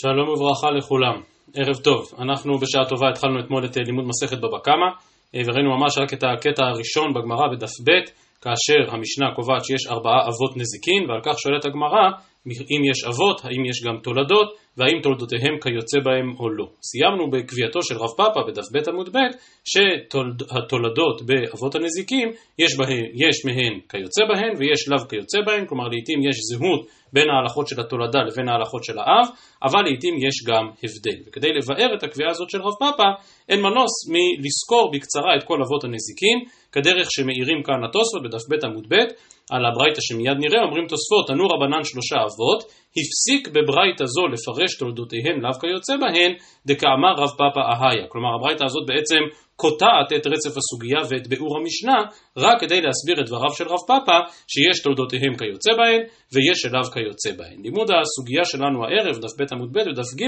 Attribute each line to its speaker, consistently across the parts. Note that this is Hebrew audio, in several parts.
Speaker 1: שלום וברכה לכולם, ערב טוב. אנחנו בשעה טובה התחלנו אתמול את לימוד מסכת בבא קמא אה, וראינו ממש רק את הקטע הראשון בגמרא בדף ב' כאשר המשנה קובעת שיש ארבעה אבות נזיקין ועל כך שואלת הגמרא אם יש אבות, האם יש גם תולדות והאם תולדותיהם כיוצא בהם או לא. סיימנו בקביעתו של רב פאפא בדף ב' עמוד ב' שהתולדות באבות הנזיקים יש, בהן, יש מהן כיוצא בהן ויש לאו כיוצא בהן, כלומר לעיתים יש זהות בין ההלכות של התולדה לבין ההלכות של האב, אבל לעיתים יש גם הבדל. וכדי לבאר את הקביעה הזאת של רב פאפא, אין מנוס מלסקור בקצרה את כל אבות הנזיקים, כדרך שמאירים כאן התוספות בדף ב' עמוד ב', על הברייתא שמיד נראה, אומרים תוספות, תנו רבנן שלושה אבות, הפסיק בברייתא זו לפרש תולדותיהן לאו כיוצא בהן, דקאמר רב פאפא אהיה. כלומר הברייתא הזאת בעצם קוטעת את רצף הסוגיה ואת ביאור המשנה, רק כדי להסביר את דבריו של רב פאפא, שיש תולדותיהם כיוצא בהן, ויש אליו כיוצא בהן. לימוד הסוגיה שלנו הערב, דף ב' עמוד ב' ודף ג',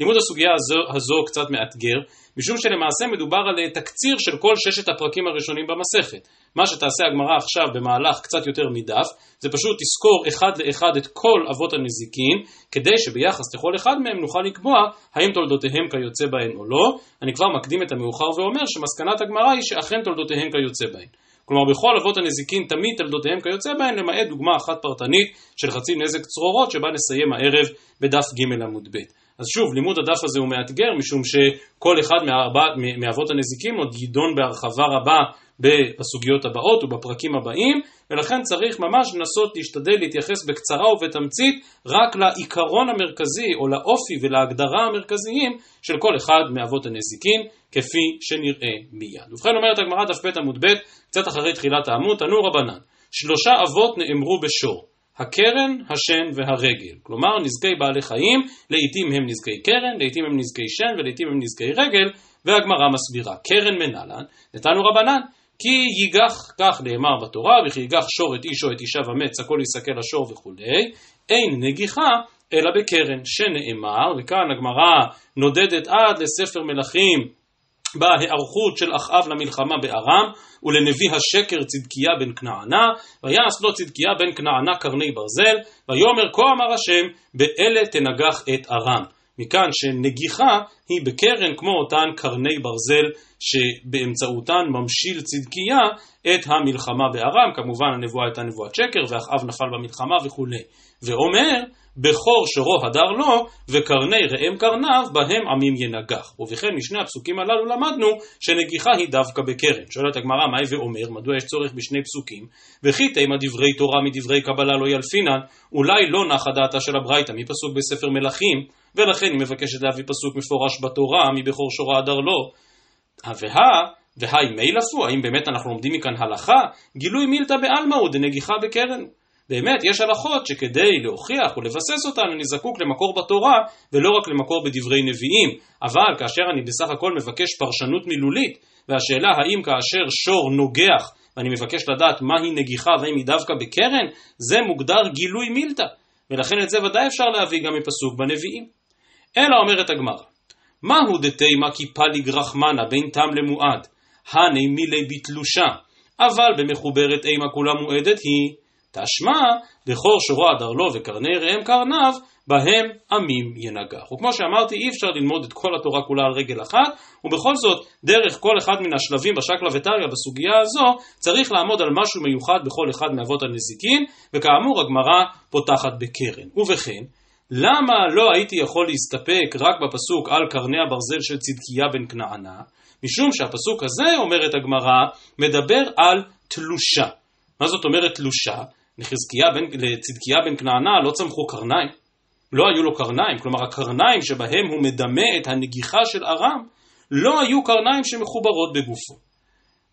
Speaker 1: לימוד הסוגיה הזו, הזו קצת מאתגר, משום שלמעשה מדובר על תקציר של כל ששת הפרקים הראשונים במסכת. מה שתעשה הגמרא עכשיו במהלך קצת יותר מדף, זה פשוט תזכור אחד לאחד את כל אבות הנזיקין, כדי שביחס לכל אחד מהם נוכל לקבוע האם תולדותיהם כיוצא בהן או לא. אני כבר מקדים את המאוחר ואומר שמסקנת הגמרא היא שאכן תולדותיהם כיוצא בהן. כלומר בכל אבות הנזיקין תמיד תולדותיהם כיוצא בהן, למעט דוגמה אחת פרטנית של חצי נזק צרורות שבה נסיים הערב בדף ג' עמוד ב'. אז שוב, לימוד הדף הזה הוא מאתגר, משום שכל אחד מאבות הנזיקים עוד יידון בהרחבה רבה בסוגיות הבאות ובפרקים הבאים, ולכן צריך ממש לנסות להשתדל להתייחס בקצרה ובתמצית רק לעיקרון המרכזי או לאופי ולהגדרה המרכזיים של כל אחד מאבות הנזיקין, כפי שנראה מיד. ובכן אומרת הגמרא דף ב' עמוד ב', קצת אחרי תחילת העמוד, תנו רבנן, שלושה אבות נאמרו בשור. הקרן, השן והרגל. כלומר, נזקי בעלי חיים, לעיתים הם נזקי קרן, לעיתים הם נזקי שן ולעיתים הם נזקי רגל, והגמרא מסבירה. קרן מנלן, נתנו רבנן, כי ייגח, כך נאמר בתורה, וכי ייגח שור את איש או את אישה ומץ, הכל יסכל השור וכולי, אין נגיחה אלא בקרן, שנאמר, וכאן הגמרא נודדת עד לספר מלכים בהיערכות של אחאב למלחמה בארם ולנביא השקר צדקיה בן כנענה ויעש לו צדקיה בן כנענה קרני ברזל ויאמר כה אמר השם באלה תנגח את ארם מכאן שנגיחה היא בקרן כמו אותן קרני ברזל שבאמצעותן ממשיל צדקיה את המלחמה בארם. כמובן הנבואה הייתה נבואת שקר ואחאב נפל במלחמה וכולי ואומר בכור שורו הדר לו, וקרני ראם קרניו, בהם עמים ינגח. ובכן, משני הפסוקים הללו למדנו שנגיחה היא דווקא בקרן. שואלת הגמרא, מהי ואומר, מדוע יש צורך בשני פסוקים? וכי תימא דברי תורה מדברי קבלה לא ילפינן, אולי לא נחה דעתה של הברייתא מפסוק בספר מלכים, ולכן היא מבקשת להביא פסוק מפורש בתורה, מבכור שורו הדר לו. והא והי מי לפו, האם באמת אנחנו לומדים מכאן הלכה? גילוי מילתא בעלמא הוא דנגיחה בקרן. באמת, יש הלכות שכדי להוכיח ולבסס אותן אני זקוק למקור בתורה ולא רק למקור בדברי נביאים, אבל כאשר אני בסך הכל מבקש פרשנות מילולית, והשאלה האם כאשר שור נוגח ואני מבקש לדעת מהי נגיחה והאם היא דווקא בקרן, זה מוגדר גילוי מילתא, ולכן את זה ודאי אפשר להביא גם מפסוק בנביאים. אלא אומרת הגמרא, מהו דתימה כי פליג רחמנה בין תם למועד, הני מילי בתלושה, אבל במחוברת אימה כולה מועדת היא תשמע, בכור שורו הדר לו וקרני ראם קרניו, בהם עמים ינגח. וכמו שאמרתי, אי אפשר ללמוד את כל התורה כולה על רגל אחת, ובכל זאת, דרך כל אחד מן השלבים בשקלא וטריא בסוגיה הזו, צריך לעמוד על משהו מיוחד בכל אחד מאבות הנזיקין, וכאמור הגמרא פותחת בקרן. ובכן, למה לא הייתי יכול להסתפק רק בפסוק על קרני הברזל של צדקיה בן כנענה? משום שהפסוק הזה, אומרת הגמרא, מדבר על תלושה. מה זאת אומרת תלושה? לצדקיה בן כנענה לא צמחו קרניים, לא היו לו קרניים, כלומר הקרניים שבהם הוא מדמה את הנגיחה של ארם, לא היו קרניים שמחוברות בגופו.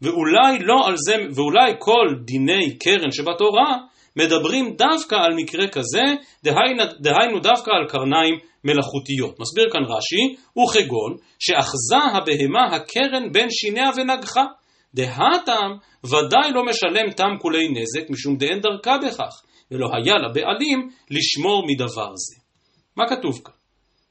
Speaker 1: ואולי לא על זה, ואולי כל דיני קרן שבתורה מדברים דווקא על מקרה כזה, דהיינו, דהיינו דווקא על קרניים מלאכותיות. מסביר כאן רש"י, וכגון שאחזה הבהמה הקרן בין שיניה ונגחה. דהתם ודאי לא משלם תם כולי נזק משום דאין דרכה בכך, ולא היה לבעלים לשמור מדבר זה. מה כתוב כאן?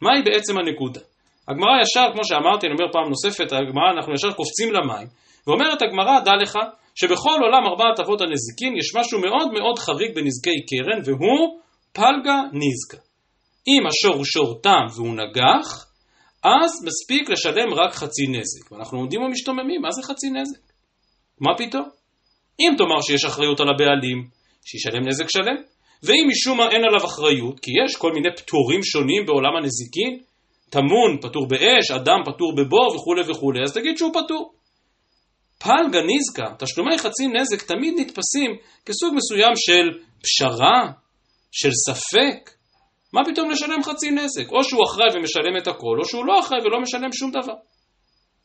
Speaker 1: מהי בעצם הנקודה? הגמרא ישר, כמו שאמרתי, אני אומר פעם נוספת, הגמרא, אנחנו ישר קופצים למים, ואומרת הגמרא, דע לך, שבכל עולם ארבעת אבות הנזיקין יש משהו מאוד מאוד חריג בנזקי קרן, והוא פלגה נזקה. אם השור הוא שור תם והוא נגח, אז מספיק לשלם רק חצי נזק. ואנחנו עומדים ומשתוממים, מה זה חצי נזק? מה פתאום? אם תאמר שיש אחריות על הבעלים, שישלם נזק שלם. ואם משום מה אין עליו אחריות, כי יש כל מיני פטורים שונים בעולם הנזיקין, טמון פטור באש, אדם פטור בבור וכולי וכולי, אז תגיד שהוא פטור. פלגה ניזקה, תשלומי חצי נזק תמיד נתפסים כסוג מסוים של פשרה, של ספק. מה פתאום לשלם חצי נזק? או שהוא אחראי ומשלם את הכל, או שהוא לא אחראי ולא משלם שום דבר.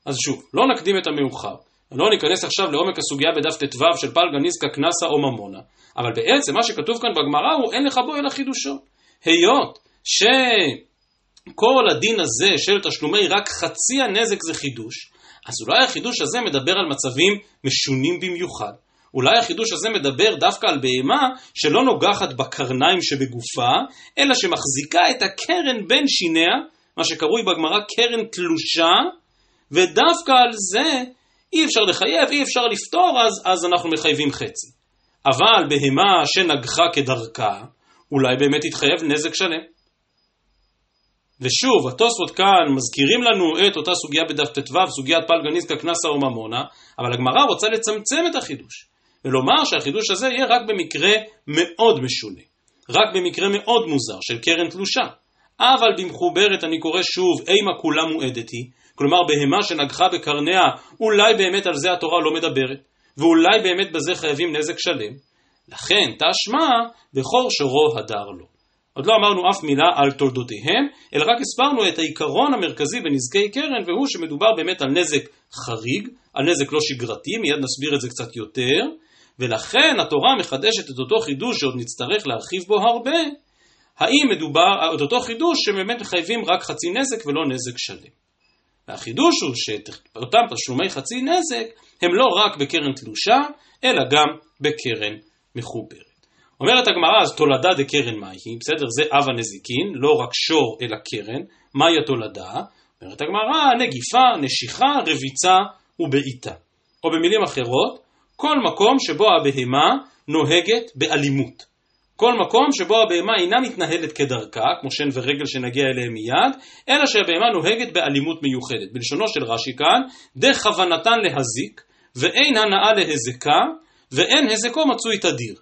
Speaker 1: אז שוב, לא נקדים את המאוחר. לא ניכנס עכשיו לעומק הסוגיה בדף ט"ו של פלגה ניזקה קנסה או ממונה, אבל בעצם מה שכתוב כאן בגמרא הוא אין לך בו אלא חידושו. היות שכל הדין הזה של תשלומי רק חצי הנזק זה חידוש, אז אולי החידוש הזה מדבר על מצבים משונים במיוחד. אולי החידוש הזה מדבר דווקא על בהמה שלא נוגחת בקרניים שבגופה, אלא שמחזיקה את הקרן בין שיניה, מה שקרוי בגמרא קרן תלושה, ודווקא על זה אי אפשר לחייב, אי אפשר לפתור, אז, אז אנחנו מחייבים חצי. אבל בהמה שנגחה כדרכה, אולי באמת יתחייב נזק שלם. ושוב, התוספות כאן מזכירים לנו את אותה סוגיה בדף ט"ו, סוגיית פלגניסקה קנסה וממונה, אבל הגמרא רוצה לצמצם את החידוש, ולומר שהחידוש הזה יהיה רק במקרה מאוד משונה, רק במקרה מאוד מוזר של קרן תלושה. אבל במחוברת אני קורא שוב, אימה כולה מועדת היא, כלומר בהמה שנגחה בקרניה, אולי באמת על זה התורה לא מדברת, ואולי באמת בזה חייבים נזק שלם. לכן תשמע, בכור שורו הדר לו. עוד לא אמרנו אף מילה על תולדותיהם, אלא רק הסברנו את העיקרון המרכזי בנזקי קרן, והוא שמדובר באמת על נזק חריג, על נזק לא שגרתי, מיד נסביר את זה קצת יותר, ולכן התורה מחדשת את אותו חידוש שעוד נצטרך להרחיב בו הרבה, האם מדובר, את אותו חידוש שבאמת מחייבים רק חצי נזק ולא נזק שלם. והחידוש הוא שאותם תשלומי חצי נזק הם לא רק בקרן תלושה, אלא גם בקרן מחוברת. אומרת הגמרא, אז תולדה דקרן מהי? בסדר? זה אב הנזיקין, לא רק שור אלא קרן. מהי התולדה? אומרת הגמרא, נגיפה, נשיכה, רביצה ובעיטה. או במילים אחרות, כל מקום שבו הבהמה נוהגת באלימות. כל מקום שבו הבהמה אינה מתנהלת כדרכה, כמו שן ורגל שנגיע אליהם מיד, אלא שהבהמה נוהגת באלימות מיוחדת. בלשונו של רש"י כאן, דכוונתן להזיק, ואין הנאה להזקה, ואין הזקו מצוי תדיר.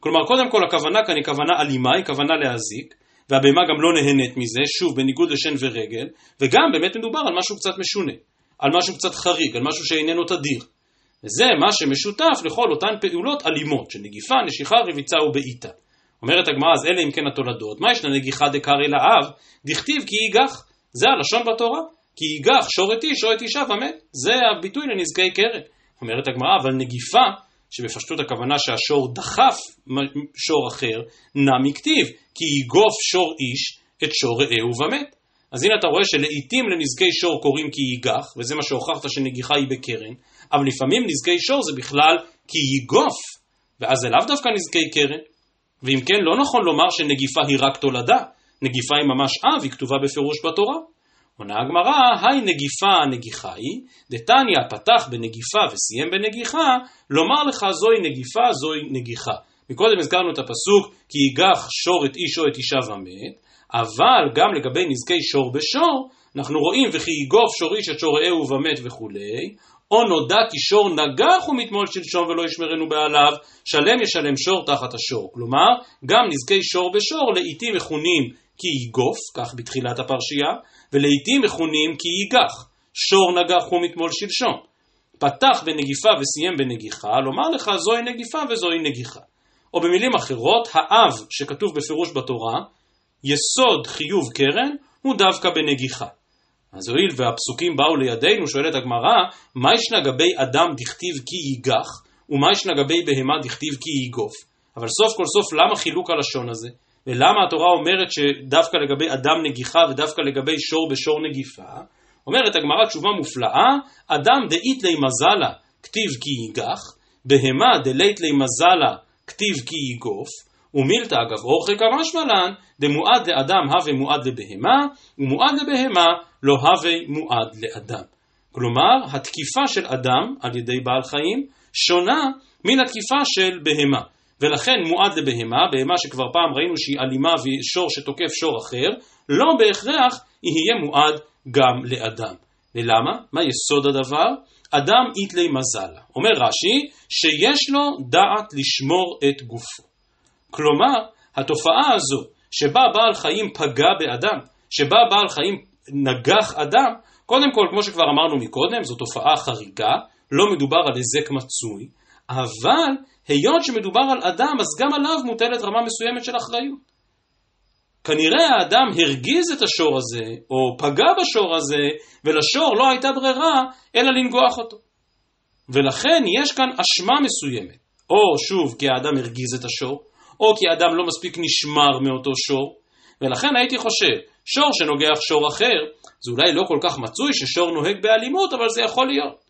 Speaker 1: כלומר, קודם כל הכוונה כאן היא כוונה אלימה, היא כוונה להזיק, והבהמה גם לא נהנית מזה, שוב, בניגוד לשן ורגל, וגם באמת מדובר על משהו קצת משונה, על משהו קצת חריג, על משהו שאיננו תדיר. וזה מה שמשותף לכל אותן פעולות אלימות, של נגיפה, נשיכה, רביצה ובעיטה. אומרת הגמרא, אז אלה אם כן התולדות, מה יש לנגיחה דקרא לאב? דכתיב כי ייגח. זה הלשון בתורה. כי ייגח שורת איש או את אישה ומת. זה הביטוי לנזקי קרן. אומרת הגמרא, אבל נגיפה, שבפשטות הכוונה שהשור דחף שור אחר, נע מכתיב, כי יגוף שור איש את שור רעהו ומת. אז הנה אתה רואה שלעיתים לנזקי שור קוראים כי ייגח, וזה מה שהוכחת שנגיחה היא בקרן, אבל לפעמים נזקי שור זה בכלל כי ייגוף, ואז זה לאו דווקא נזקי קרן, ואם כן, לא נכון לומר שנגיפה היא רק תולדה, נגיפה היא ממש אב, היא כתובה בפירוש בתורה. עונה הגמרא, היי נגיפה נגיחה היא, דתניא פתח בנגיפה וסיים בנגיחה, לומר לך זוהי נגיפה, זוהי נגיחה. מקודם הזכרנו את הפסוק, כי ייגח שור את איש או את אישה ומת, אבל גם לגבי נזקי שור בשור, אנחנו רואים וכי יגוף שור איש את שור רעהו ומת וכולי, או נודע כי שור נגח ומתמול שלשום ולא ישמרנו בעליו, שלם ישלם שור תחת השור. כלומר, גם נזקי שור בשור לעיתים מכונים כי ייגוף, כך בתחילת הפרשייה, ולעיתים מכונים כי ייגח, שור נגח ומתמול שלשום. פתח בנגיפה וסיים בנגיחה, לומר לך זוהי נגיפה וזוהי נגיחה. או במילים אחרות, האב שכתוב בפירוש בתורה, יסוד חיוב קרן הוא דווקא בנגיחה. אז הואיל והפסוקים באו לידינו, שואלת הגמרא, מה ישנה גבי אדם דכתיב כי ייגח, ומה ישנה גבי בהמה דכתיב כי ייגוף? אבל סוף כל סוף למה חילוק הלשון הזה? ולמה התורה אומרת שדווקא לגבי אדם נגיחה ודווקא לגבי שור בשור נגיפה? אומרת הגמרא תשובה מופלאה, אדם דאית לי מזלה כתיב כי ייגח, בהמה דלית לי מזלה כתיב כי ייגוף, ומילתא אגב אורכי כמשמע לן, דמועד לאדם הווה מועד לבהמה, ומועד לבהמה לא הווה מועד לאדם. כלומר, התקיפה של אדם על ידי בעל חיים שונה מן התקיפה של בהמה. ולכן מועד לבהמה, בהמה שכבר פעם ראינו שהיא אלימה והיא שור שתוקף שור אחר, לא בהכרח יהיה מועד גם לאדם. ולמה? מה יסוד הדבר? אדם איתלי מזל. אומר רש"י, שיש לו דעת לשמור את גופו. כלומר, התופעה הזו, שבה בעל חיים פגע באדם, שבה בעל חיים נגח אדם, קודם כל, כמו שכבר אמרנו מקודם, זו תופעה חריגה, לא מדובר על היזק מצוי, אבל היות שמדובר על אדם, אז גם עליו מוטלת רמה מסוימת של אחריות. כנראה האדם הרגיז את השור הזה, או פגע בשור הזה, ולשור לא הייתה ברירה אלא לנגוח אותו. ולכן יש כאן אשמה מסוימת, או שוב כי האדם הרגיז את השור, או כי האדם לא מספיק נשמר מאותו שור, ולכן הייתי חושב, שור שנוגח שור אחר, זה אולי לא כל כך מצוי ששור נוהג באלימות, אבל זה יכול להיות.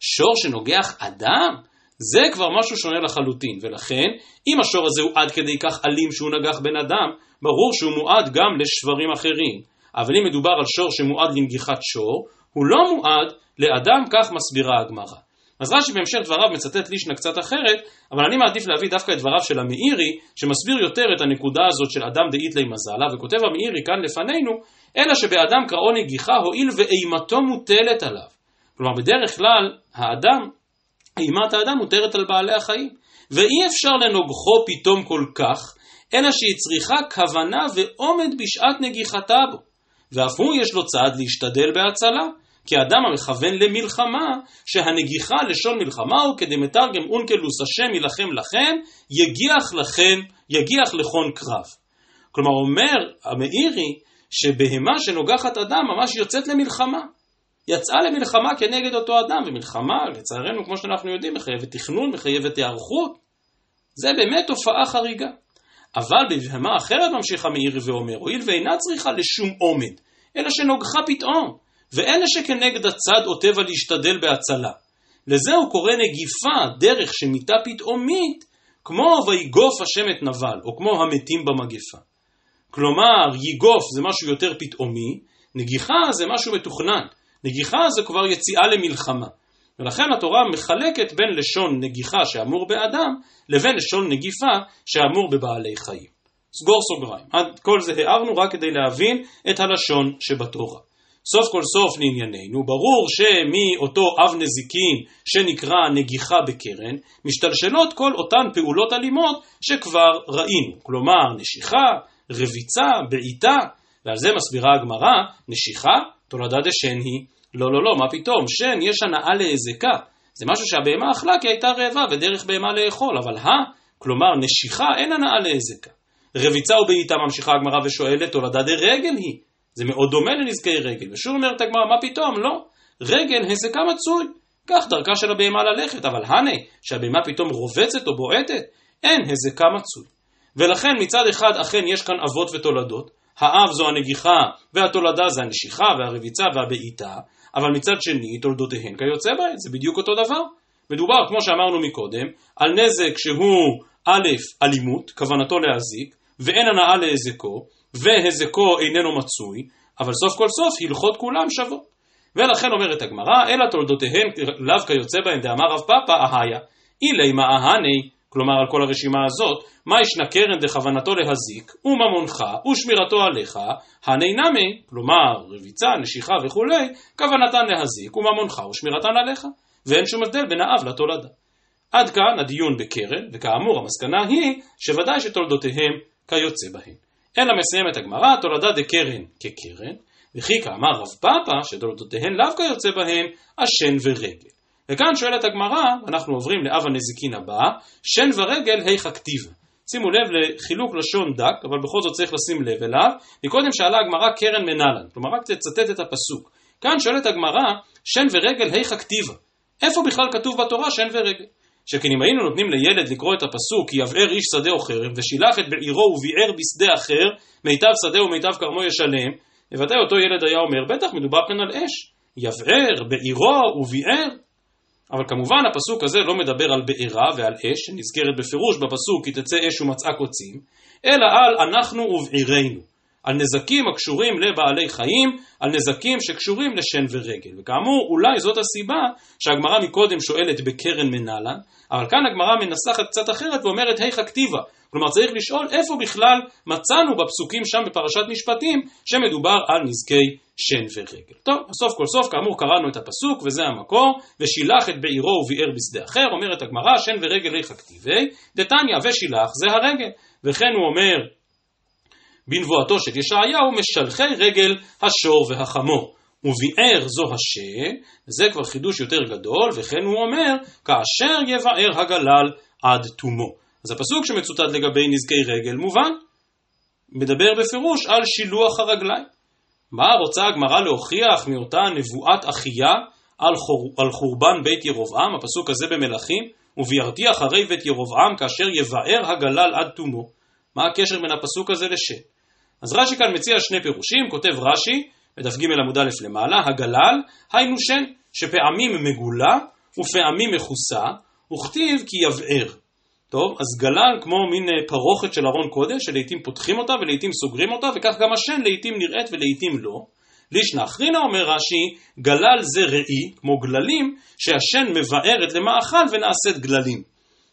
Speaker 1: שור שנוגח אדם, זה כבר משהו שונה לחלוטין, ולכן, אם השור הזה הוא עד כדי כך אלים שהוא נגח בן אדם, ברור שהוא מועד גם לשברים אחרים. אבל אם מדובר על שור שמועד לנגיחת שור, הוא לא מועד לאדם, כך מסבירה הגמרא. אז רש"י בהמשך דבריו מצטט לישנה קצת אחרת, אבל אני מעדיף להביא דווקא את דבריו של המאירי, שמסביר יותר את הנקודה הזאת של אדם דאית לי מזלה, וכותב המאירי כאן לפנינו, אלא שבאדם קראו נגיחה הואיל ואימתו מוטלת עליו. כלומר, בדרך כלל, האדם, אימת האדם מותרת על בעלי החיים, ואי אפשר לנוגחו פתאום כל כך, אלא שהיא צריכה כוונה ועומד בשעת נגיחתה בו, ואף הוא יש לו צעד להשתדל בהצלה, כי אדם המכוון למלחמה, שהנגיחה לשון מלחמה הוא כדי מתרגם אונקלוס השם יילחם לכם, יגיח לכם, יגיח לכון קרב. כלומר אומר המאירי שבהמה שנוגחת אדם ממש יוצאת למלחמה. יצאה למלחמה כנגד אותו אדם, ומלחמה, לצערנו, כמו שאנחנו יודעים, מחייבת תכנון, מחייבת היערכות. זה באמת תופעה חריגה. אבל בבהמה אחרת ממשיך המאירי ואומר, הואיל ואינה צריכה לשום עומד, אלא שנוגחה פתאום, ואלה שכנגד הצד או טבע להשתדל בהצלה. לזה הוא קורא נגיפה, דרך שמיתה פתאומית, כמו ויגוף השם את נבל, או כמו המתים במגפה. כלומר, ייגוף זה משהו יותר פתאומי, נגיחה זה משהו מתוכנן. נגיחה זה כבר יציאה למלחמה. ולכן התורה מחלקת בין לשון נגיחה שאמור באדם, לבין לשון נגיפה שאמור בבעלי חיים. סגור סוגריים. עד כל זה הערנו רק כדי להבין את הלשון שבתורה. סוף כל סוף לענייננו, ברור שמאותו אב נזיקין שנקרא נגיחה בקרן, משתלשלות כל אותן פעולות אלימות שכבר ראינו, כלומר נשיכה, רביצה, בעיטה, ועל זה מסבירה הגמרא, נשיכה, תולדה דשן היא. לא, לא, לא, מה פתאום, שן יש הנאה להזקה. זה משהו שהבהמה אכלה כי הייתה רעבה ודרך בהמה לאכול, אבל ה, כלומר נשיכה, אין הנאה להזקה. רביצה ובעיטה ממשיכה הגמרא ושואלת, תולדה דרגל היא. זה מאוד דומה לנזקי רגל. ושוב אומרת הגמרא, מה פתאום? לא. רגל הזקה מצוי. כך דרכה של הבהמה ללכת, אבל הנה, שהבהמה פתאום רובצת או בועטת, אין הזקה מצוי. ולכן מצד אחד אכן יש כאן אבות ותולדות, האב זו הנגיחה והתולדה זה הנשיכה והרביצה והבעיטה, אבל מצד שני תולדותיהן כיוצא בהן, זה בדיוק אותו דבר. מדובר, כמו שאמרנו מקודם, על נזק שהוא א', אלימות, כוונתו להזיק, ואין הנאה להזקו, והזקו איננו מצוי, אבל סוף כל סוף הלכות כולם שוות. ולכן אומרת הגמרא, אלא תולדותיהן לאו כיוצא בהן דאמר רב פאפא אהיה, אילי מה אהני, כלומר על כל הרשימה הזאת, מה ישנה קרן דכוונתו להזיק, וממונך, ושמירתו עליך, הני נמי, כלומר רביצה, נשיכה וכולי, כוונתן להזיק, וממונך ושמירתן עליך, ואין שום הבדל בין האב לתולדה. עד כאן הדיון בקרן, וכאמור המסקנה היא שוודאי שתולדותיהם כיוצא בהן. אלא מסיימת הגמרא, תולדה דקרן כקרן, וכי כאמר רב פאפא, שתולדותיהן לאו כיוצא בהן, השן ורגל. וכאן שואלת הגמרא, אנחנו עוברים לאב הנזיקין הבא, שן ורגל היכא כתיבה. שימו לב לחילוק לשון דק, אבל בכל זאת צריך לשים לב אליו. מקודם שאלה הגמרא קרן מנלן, כלומר רק תצטט את הפסוק. כאן שואלת הגמרא, שן ורגל היכא כתיבה. איפה בכלל כתוב בתורה שן ורגל? שכן אם היינו נותנים לילד לקרוא את הפסוק, כי יבער איש שדה או כרם, ושילח את בעירו וביער בשדה אחר, מיטב שדה ומיטב כרמו ישלם, בוודאי אותו ילד היה אומר, בטח מדובר כאן על אש. יבער, בעירו וביער. אבל כמובן הפסוק הזה לא מדבר על בעירה ועל אש, שנזכרת בפירוש בפסוק כי תצא אש ומצאה קוצים, אלא על אנחנו ובעירנו. על נזקים הקשורים לבעלי חיים, על נזקים שקשורים לשן ורגל. וכאמור, אולי זאת הסיבה שהגמרא מקודם שואלת בקרן מנהלן, אבל כאן הגמרא מנסחת קצת אחרת ואומרת היכא כתיבה. כלומר צריך לשאול איפה בכלל מצאנו בפסוקים שם בפרשת משפטים שמדובר על נזקי שן ורגל. טוב, סוף כל סוף כאמור קראנו את הפסוק וזה המקור, ושילח את בעירו וביער בשדה אחר, אומרת הגמרא שן ורגל היכא כתיבי, דתניא ושילח זה הרגל. וכן הוא אומר בנבואתו של ישעיהו משלחי רגל השור והחמור. וביער זו השן, זה כבר חידוש יותר גדול, וכן הוא אומר, כאשר יבער הגלל עד תומו. אז הפסוק שמצוטט לגבי נזקי רגל מובן, מדבר בפירוש על שילוח הרגליים. מה רוצה הגמרא להוכיח מאותה נבואת אחיה על, חור, על חורבן בית ירבעם, הפסוק הזה במלכים, ובירתי אחרי בית ירבעם כאשר יבער הגלל עד תומו. מה הקשר בין הפסוק הזה לשן? אז רש"י כאן מציע שני פירושים, כותב רש"י, בדף ג' עמוד א' למעלה, הגלל, היינו שן, שפעמים מגולה ופעמים מכוסה, וכתיב כי יבער. טוב, אז גלל כמו מין אה, פרוכת של ארון קודש, שלעיתים פותחים אותה ולעיתים סוגרים אותה, וכך גם השן לעיתים נראית ולעיתים לא. לישנא אחרינא אומר רש"י, גלל זה ראי, כמו גללים, שהשן מבארת למאכל ונעשית גללים.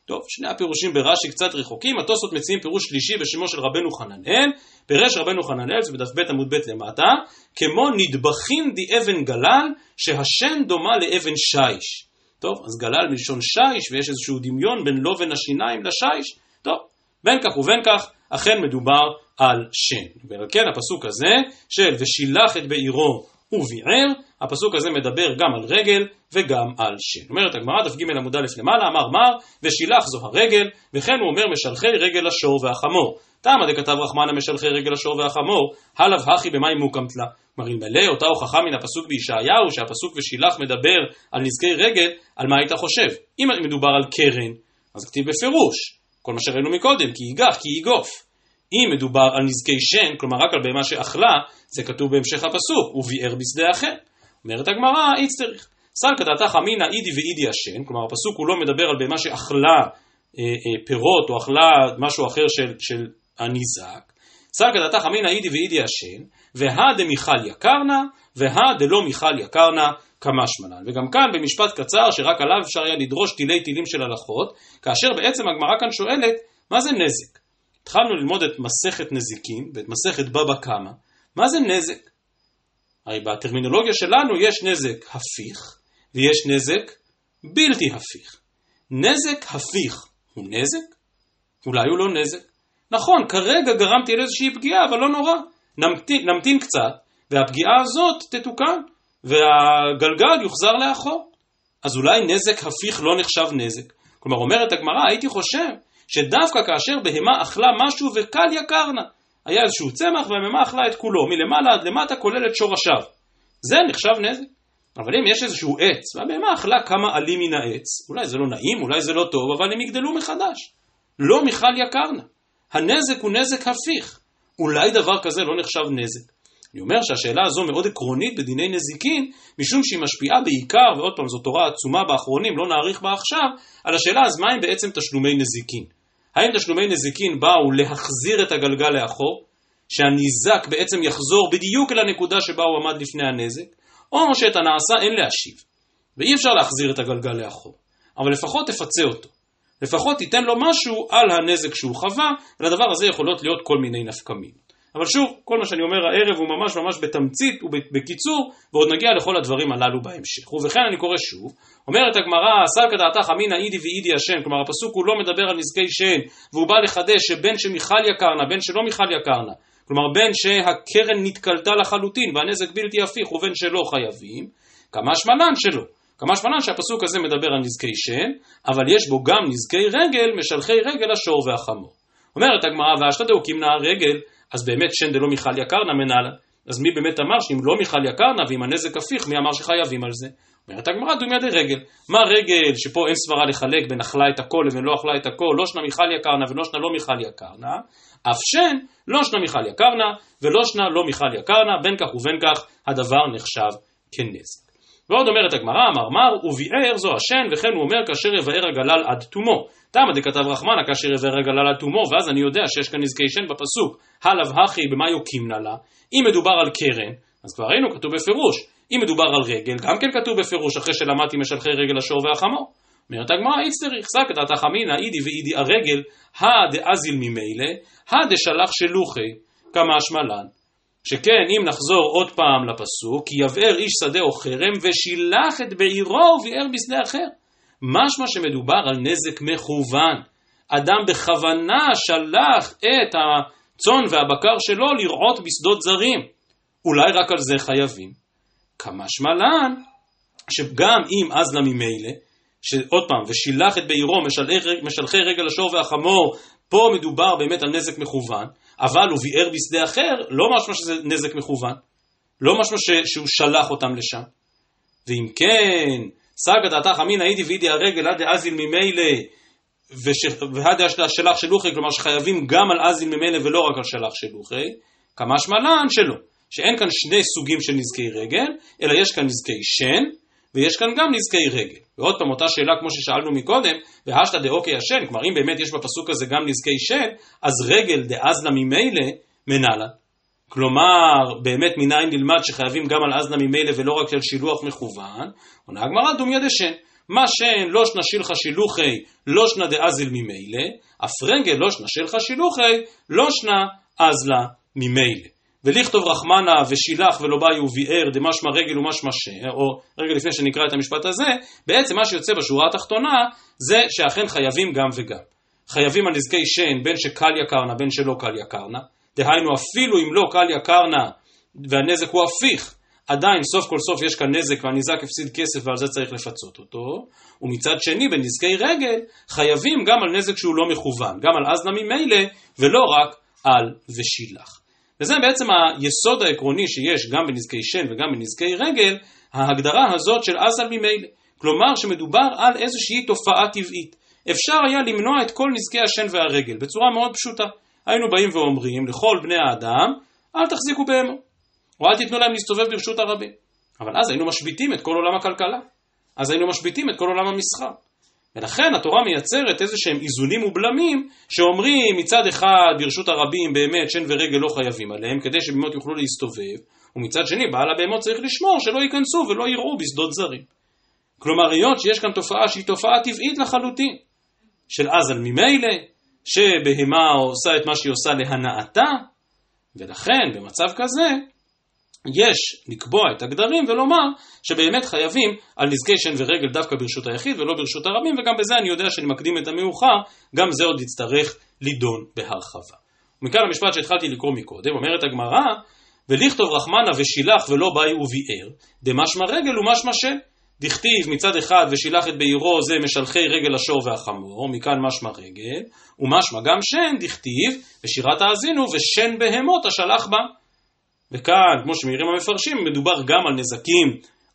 Speaker 1: טוב, שני הפירושים ברש"י קצת רחוקים, התוספות מציעים פירוש שלישי בשמו של רבנו חננאל, פירש רבנו חננאל, זה בדף ב' עמוד ב' למטה, כמו נדבכים די אבן גלל, שהשן דומה לאבן שיש. טוב, אז גלל מלשון שיש, ויש איזשהו דמיון בין לובן השיניים לשיש, טוב, בין כך ובין כך, אכן מדובר על שן. ועל כן הפסוק הזה של ושילח את בעירו וביער, הפסוק הזה מדבר גם על רגל וגם על שן. אומרת הגמרא, דף ג' עמוד א' למעלה, אמר מר, ושילח זו הרגל, וכן הוא אומר משלחי רגל השור והחמור. תמה דכתב רחמנה משלחי רגל השור והחמור, הלאו הכי במים מוקמת לה. כלומר, אלמלא אותה הוכחה מן הפסוק בישעיהו, שהפסוק ושילח מדבר על נזקי רגל, על מה היית חושב? אם מדובר על קרן, אז כתיב בפירוש, כל מה שראינו מקודם, כי ייגח, כי ייגוף. אם מדובר על נזקי שן, כלומר רק על בהמה שאכלה, זה כתוב בהמשך הפסוק, וביער בשדה אחר. אומרת הגמרא, איץ צריך. סלקא דעתך אמינא אידי ואידי השן, כלומר הפסוק הוא לא מדבר על בהמה שאכלה אה, אה, פירות או אכלה משהו אחר של, של הניזק. סלקא דעתך אמינא אידי ואידי השן, והא דמיכל יקרנה, והא דלא מיכל יקרנה, כמשמען. וגם כאן במשפט קצר שרק עליו אפשר היה לדרוש תילי תילים של הלכות, כאשר בעצם הגמרא כאן שואלת, מה זה נזק? התחלנו ללמוד את מסכת נזיקין ואת מסכת בבא קמא. מה זה נזק? הרי בטרמינולוגיה שלנו יש נזק הפיך ויש נזק בלתי הפיך. נזק הפיך הוא נזק? אולי הוא לא נזק. נכון, כרגע גרמתי על איזושהי פגיעה, אבל לא נורא. נמתין, נמתין קצת, והפגיעה הזאת תתוקן, והגלגל יוחזר לאחור. אז אולי נזק הפיך לא נחשב נזק. כלומר, אומרת הגמרא, הייתי חושב שדווקא כאשר בהמה אכלה משהו וקל יקרנה, היה איזשהו צמח והבהמה אכלה את כולו, מלמעלה עד למטה כולל את שורשיו. זה נחשב נזק. אבל אם יש איזשהו עץ, והבהמה אכלה כמה עלים מן העץ, אולי זה לא נעים, אולי זה לא טוב, אבל הם יגדלו מחדש. לא מיכל יקרנה. הנזק הוא נזק הפיך. אולי דבר כזה לא נחשב נזק. אני אומר שהשאלה הזו מאוד עקרונית בדיני נזיקין, משום שהיא משפיעה בעיקר, ועוד פעם זו תורה עצומה באחרונים, לא נאריך בה עכשיו, על השאלה אז מה הם בעצם תשלומי נזיקין. האם תשלומי נזיקין באו להחזיר את הגלגל לאחור, שהניזק בעצם יחזור בדיוק אל הנקודה שבה הוא עמד לפני הנזק, או שאת הנעשה אין להשיב, ואי אפשר להחזיר את הגלגל לאחור, אבל לפחות תפצה אותו. לפחות תיתן לו משהו על הנזק שהוא חווה, ולדבר הזה יכולות להיות כל מיני נפקמים. אבל שוב, כל מה שאני אומר הערב הוא ממש ממש בתמצית ובקיצור, ועוד נגיע לכל הדברים הללו בהמשך. ובכן אני קורא שוב, אומרת הגמרא, סלקא דעתך אמינא אידי ואידי השן, כלומר הפסוק הוא לא מדבר על נזקי שן, והוא בא לחדש שבין שמיכל יקרנה, בין שלא מיכל יקרנה, כלומר בין שהקרן נתקלטה לחלוטין והנזק בלתי הפיך ובין שלא חייבים, כמה שמנן שלא. כמה שמנן שהפסוק הזה מדבר על נזקי שן, אבל יש בו גם נזקי רגל, משלחי רגל השור והחמור. אומרת הגמרא, ואשתדאו כמנע רגל, אז באמת שן דלא מיכל יקרנה מנהלה. אז מי באמת אמר שאם לא מיכל יקרנה ואם הנזק הפיך, מי אמר שחייבים על זה? אומרת הגמרא דומיה דרגל. מה רגל שפה אין סברה לחלק בין אכלה את הכל לבין לא אכלה את הכל, לא שנה מיכל יקרנה ולא שנה לא מיכל יקרנה, אף שן לא שנה מיכל יקרנה ולא שנה לא מיכל יקרנה, בין כך ובין כך הדבר נחשב כנזק. ועוד אומרת הגמרא, אמר מר, וביער זו השן, וכן הוא אומר כאשר יבאר הגלל עד תומו. תמה דכתב רחמנה כאשר יבאר הגלל עד תומו, ואז אני יודע שיש כאן נזקי שן בפסוק, הלאו הכי במה יוקימנה לה. אם מדובר על קרן, אז כבר ראינו, כתוב בפירוש. אם מדובר על רגל, גם כן כתוב בפירוש, אחרי שלמדתי משלחי רגל השור והחמור. אומרת הגמרא, איצטריך, סקת תחמינא אידי ואידי הרגל, הדאזיל ממילא, הדשלח שלוחי, כמשמע לן. שכן אם נחזור עוד פעם לפסוק, כי יבער איש שדה או חרם ושילח את בעירו וביער בשדה אחר. משמע שמדובר על נזק מכוון. אדם בכוונה שלח את הצאן והבקר שלו לרעות בשדות זרים. אולי רק על זה חייבים. כמשמע לן, שגם אם אז לה ממילא, שעוד פעם, ושילח את בעירו משלחי רגל השור והחמור, פה מדובר באמת על נזק מכוון, אבל הוא ביער בשדה אחר, לא משמע שזה נזק מכוון, לא משמע שהוא שלח אותם לשם. ואם כן, סגת עתך אמינא הייתי ואידי הרגל עד דאזיל ממילא והד שלח שלוחי, כלומר שחייבים גם על אזיל ממילא ולא רק על שלח שלוחי, כמשמע לן שלא, שאין כאן שני סוגים של נזקי רגל, אלא יש כאן נזקי שן, ויש כאן גם נזקי רגל. ועוד פעם, אותה שאלה כמו ששאלנו מקודם, והשתא דאוקי השן, כלומר אם באמת יש בפסוק הזה גם נזקי שן, אז רגל דאזלה ממילא מנהלה. כלומר, באמת מניין נלמד שחייבים גם על אזלה ממילא ולא רק על שילוח מכוון, עונה הגמרא דומיה דשן. מה שן לא שנה שילחה שילוחי, לא שנה דאזיל ממילא, אף רגל לא שנה שילחה שילוחי, לא שנה אזלה ממילא. ולכתוב רחמנה ושילח ולא באי וביער דמשמע רגל ומשמע ש... או רגע לפני שנקרא את המשפט הזה, בעצם מה שיוצא בשורה התחתונה זה שאכן חייבים גם וגם. חייבים על נזקי שן בין שקל יקרנה בין שלא קל יקרנה, דהיינו אפילו אם לא קל יקרנה והנזק הוא הפיך, עדיין סוף כל סוף יש כאן נזק והניזק הפסיד כסף ועל זה צריך לפצות אותו, ומצד שני בנזקי רגל חייבים גם על נזק שהוא לא מכוון, גם על אזנה ממילא ולא רק על ושילח. וזה בעצם היסוד העקרוני שיש גם בנזקי שן וגם בנזקי רגל, ההגדרה הזאת של אזל ממילא. כלומר שמדובר על איזושהי תופעה טבעית. אפשר היה למנוע את כל נזקי השן והרגל בצורה מאוד פשוטה. היינו באים ואומרים לכל בני האדם, אל תחזיקו בהמה, או אל תיתנו להם להסתובב ברשות הרבים. אבל אז היינו משביתים את כל עולם הכלכלה. אז היינו משביתים את כל עולם המסחר. ולכן התורה מייצרת איזה שהם איזונים ובלמים שאומרים מצד אחד ברשות הרבים באמת שן ורגל לא חייבים עליהם כדי שבאמת יוכלו להסתובב ומצד שני בעל הבהמות צריך לשמור שלא ייכנסו ולא יראו בשדות זרים. כלומר היות שיש כאן תופעה שהיא תופעה טבעית לחלוטין של אזל ממילא שבהמה עושה את מה שהיא עושה להנאתה ולכן במצב כזה יש לקבוע את הגדרים ולומר שבאמת חייבים על נזקי שן ורגל דווקא ברשות היחיד ולא ברשות הרבים וגם בזה אני יודע שאני מקדים את המאוחר, גם זה עוד יצטרך לידון בהרחבה. ומכאן המשפט שהתחלתי לקרוא מקודם, אומרת הגמרא, ולכתוב רחמנה ושילח ולא באי וביער, דמשמע רגל ומשמע שן. דכתיב מצד אחד ושילח את בעירו זה משלחי רגל השור והחמור, מכאן משמע רגל, ומשמע גם שן, דכתיב ושירת האזינו ושן בהמות השלח בה. וכאן, כמו שמעירים המפרשים, מדובר גם על נזקים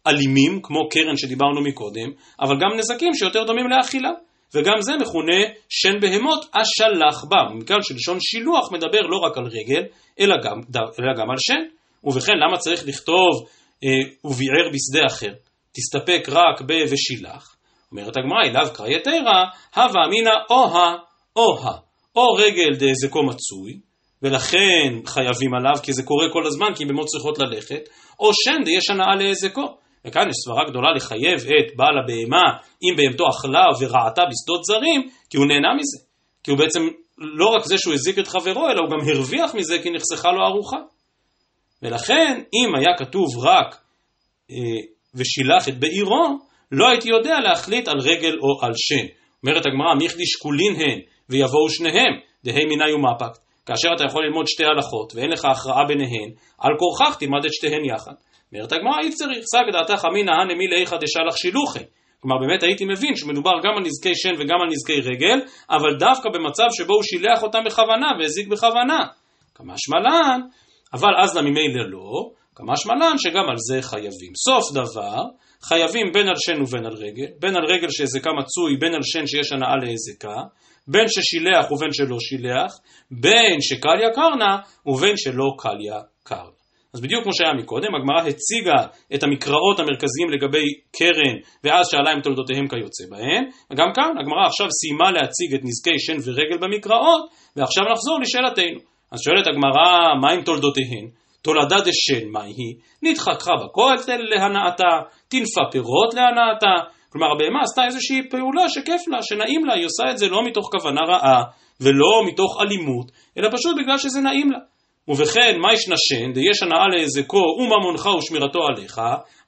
Speaker 1: אלימים, כמו קרן שדיברנו מקודם, אבל גם נזקים שיותר דומים לאכילה. וגם זה מכונה שן בהמות השלח בה. מכאן שלשון שילוח מדבר לא רק על רגל, אלא גם, אלא גם על שן. ובכן, למה צריך לכתוב אה, וביער בשדה אחר? תסתפק רק ב ושילח. אומרת הגמרא, אליו קרא יתרה, הווה אמינא או-ה, או-ה, או רגל דזקו מצוי, ולכן חייבים עליו, כי זה קורה כל הזמן, כי במות צריכות ללכת, או שן דיש הנאה להזקו. וכאן יש סברה גדולה לחייב את בעל הבהמה, אם בהמתו אכלה וראתה בשדות זרים, כי הוא נהנה מזה. כי הוא בעצם, לא רק זה שהוא הזיק את חברו, אלא הוא גם הרוויח מזה כי נחסכה לו ארוחה. ולכן, אם היה כתוב רק אה, ושילח את בעירו, לא הייתי יודע להחליט על רגל או על שן. אומרת הגמרא, מיכדי שקולין הן, ויבואו שניהם, דהי מיני ומפקט. כאשר אתה יכול ללמוד שתי הלכות ואין לך הכרעה ביניהן, על כורכך תלמד את שתיהן יחד. אומרת הגמרא, אי צריך, סג דעתך אמינא הנמי לאיכא דשלח שילוחי. כלומר, באמת הייתי מבין שמדובר גם על נזקי שן וגם על נזקי רגל, אבל דווקא במצב שבו הוא שילח אותם בכוונה והזיק בכוונה. כמה שמלן, אבל אז לממילא לא, כמה שמלן שגם על זה חייבים. סוף דבר, חייבים בין על שן ובין על רגל, בין על רגל שהזקה מצוי, בין על שן שיש הנאה להזקה, בין ששילח ובין שלא שילח, בין שקליה קרנה ובין שלא קליה קרנה. אז בדיוק כמו שהיה מקודם, הגמרא הציגה את המקראות המרכזיים לגבי קרן, ואז שאלה אם תולדותיהם כיוצא בהן, וגם כאן הגמרא עכשיו סיימה להציג את נזקי שן ורגל במקראות, ועכשיו נחזור לשאלתנו. אז שואלת הגמרא, מה עם תולדותיהן? תולדה דשן, מה היא? נדחקחה בכותל להנאתה, תנפה פירות להנאתה. כלומר, הבהמה עשתה איזושהי פעולה שכיף לה, שנעים לה, היא עושה את זה לא מתוך כוונה רעה, ולא מתוך אלימות, אלא פשוט בגלל שזה נעים לה. ובכן, מה יש נשן, דיש הנאה להזקו וממונך ושמירתו עליך,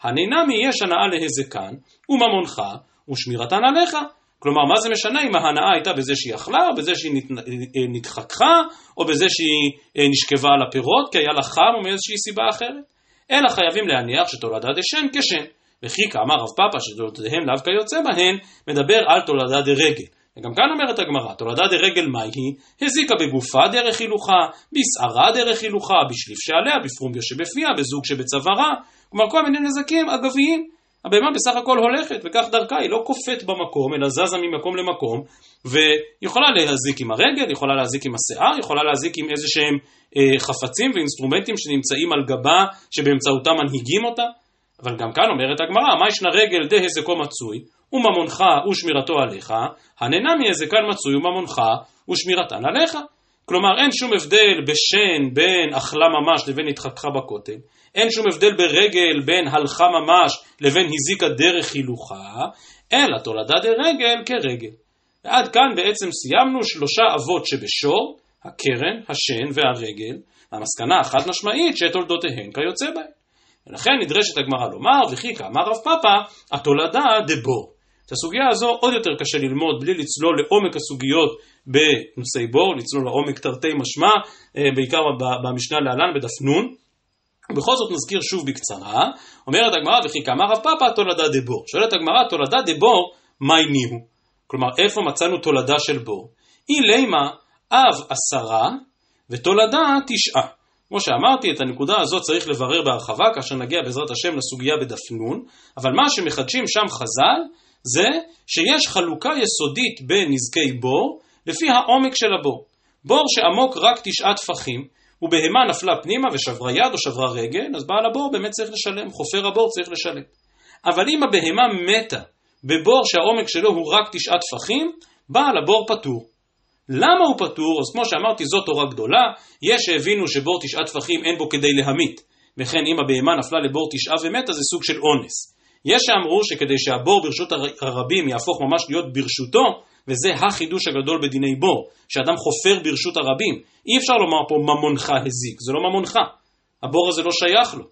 Speaker 1: הנינמי יש הנאה להזקן וממונך ושמירתן עליך. כלומר, מה זה משנה אם ההנאה הייתה בזה שהיא אכלה, או בזה שהיא נתחככה, או בזה שהיא אה, נשכבה על הפירות, כי היה לה חם, או מאיזושהי סיבה אחרת. אלא חייבים להניח שתולדה דשן כשן. וכי כאמר רב פאפא שתולדותיהם לאו כיוצא בהן, מדבר על תולדה דרגל. וגם כאן אומרת הגמרא, תולדה דרגל מהי היא? הזיקה בגופה דרך הילוכה, בשערה דרך הילוכה, בשליף שעליה, בפרומיה שבפיה, בזוג שבצווארה, כלומר כל מיני נזקים אגביים. הבהמה בסך הכל הולכת, וכך דרכה, היא לא קופאת במקום, אלא זזה ממקום למקום, ויכולה להזיק עם הרגל, יכולה להזיק עם השיער, יכולה להזיק עם איזה שהם אה, חפצים ואינסטרומנטים שנמצאים על גבה, שבאמצעותם מנהיגים אותה. אבל גם כאן אומרת הגמרא, מה ישנה רגל דה הזקו מצוי, וממונך ושמירתו עליך, הנהנה מהזקן מצוי וממונך ושמירתן עליך. כלומר אין שום הבדל בשן בין אכלה ממש לבין התחככה בכותל, אין שום הבדל ברגל בין הלכה ממש לבין הזיקה דרך הילוכה, אלא תולדה דרגל כרגל. ועד כאן בעצם סיימנו שלושה אבות שבשור, הקרן, השן והרגל, והמסקנה החד משמעית שתולדותיהן כיוצא בהן. ולכן נדרשת הגמרא לומר, וכי כאמר רב פאפא, התולדה דבור. את הסוגיה הזו עוד יותר קשה ללמוד בלי לצלול לעומק הסוגיות בנושאי בור, לצלול לעומק תרתי משמע, אה, בעיקר במשנה להלן בדף נ'. ובכל זאת נזכיר שוב בקצרה, אומרת הגמרא וכי כאמר רב פאפא תולדה דבור. שואלת הגמרא תולדה דבור, מהי ניהו? כלומר איפה מצאנו תולדה של בור? אי לימה אב עשרה ותולדה תשעה. כמו שאמרתי, את הנקודה הזאת צריך לברר בהרחבה כאשר נגיע בעזרת השם לסוגיה בדף נ', אבל מה שמחדשים שם חז"ל זה שיש חלוקה יסודית בנזקי בור לפי העומק של הבור. בור שעמוק רק תשעה טפחים, ובהמה נפלה פנימה ושברה יד או שברה רגל, אז בעל הבור באמת צריך לשלם, חופר הבור צריך לשלם. אבל אם הבהמה מתה בבור שהעומק שלו הוא רק תשעה טפחים, בעל הבור פטור. למה הוא פטור? אז כמו שאמרתי, זו תורה גדולה, יש שהבינו שבור תשעה טפחים אין בו כדי להמית, וכן אם הבהמה נפלה לבור תשעה ומתה זה סוג של אונס. יש שאמרו שכדי שהבור ברשות הרבים יהפוך ממש להיות ברשותו, וזה החידוש הגדול בדיני בור, שאדם חופר ברשות הרבים. אי אפשר לומר פה ממונך הזיק, זה לא ממונך. הבור הזה לא שייך לו.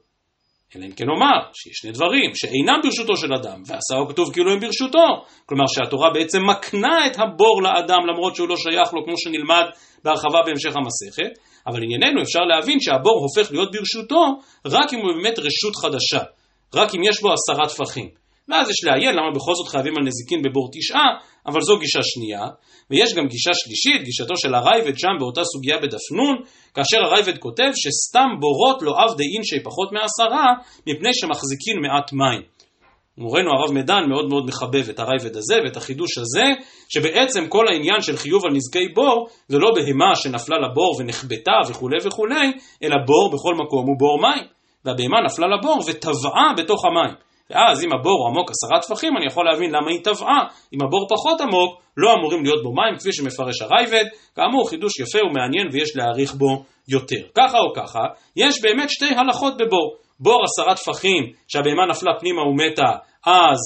Speaker 1: אלא אם כן נאמר שיש שני דברים שאינם ברשותו של אדם, ועשהו כתוב כאילו הם ברשותו. כלומר שהתורה בעצם מקנה את הבור לאדם למרות שהוא לא שייך לו כמו שנלמד בהרחבה בהמשך המסכת, אבל ענייננו אפשר להבין שהבור הופך להיות ברשותו רק אם הוא באמת רשות חדשה. רק אם יש בו עשרה טפחים. ואז יש לעיין למה בכל זאת חייבים על נזיקין בבור תשעה, אבל זו גישה שנייה. ויש גם גישה שלישית, גישתו של הרייבד שם באותה סוגיה בדף נ', כאשר הרייבד כותב שסתם בורות לא עבדי אינשי פחות מעשרה, מפני שמחזיקין מעט מים. מורנו הרב מדן מאוד מאוד מחבב את הרייבד הזה ואת החידוש הזה, שבעצם כל העניין של חיוב על נזקי בור זה לא בהמה שנפלה לבור ונחבטה וכולי וכולי, אלא בור בכל מקום הוא בור מים. והבהמה נפלה לבור וטבעה בתוך המים. ואז אם הבור עמוק עשרה טפחים, אני יכול להבין למה היא טבעה. אם הבור פחות עמוק, לא אמורים להיות בו מים, כפי שמפרש הרייבד. כאמור, חידוש יפה ומעניין ויש להעריך בו יותר. ככה או ככה, יש באמת שתי הלכות בבור. בור עשרה טפחים, שהבהמה נפלה פנימה ומתה, אז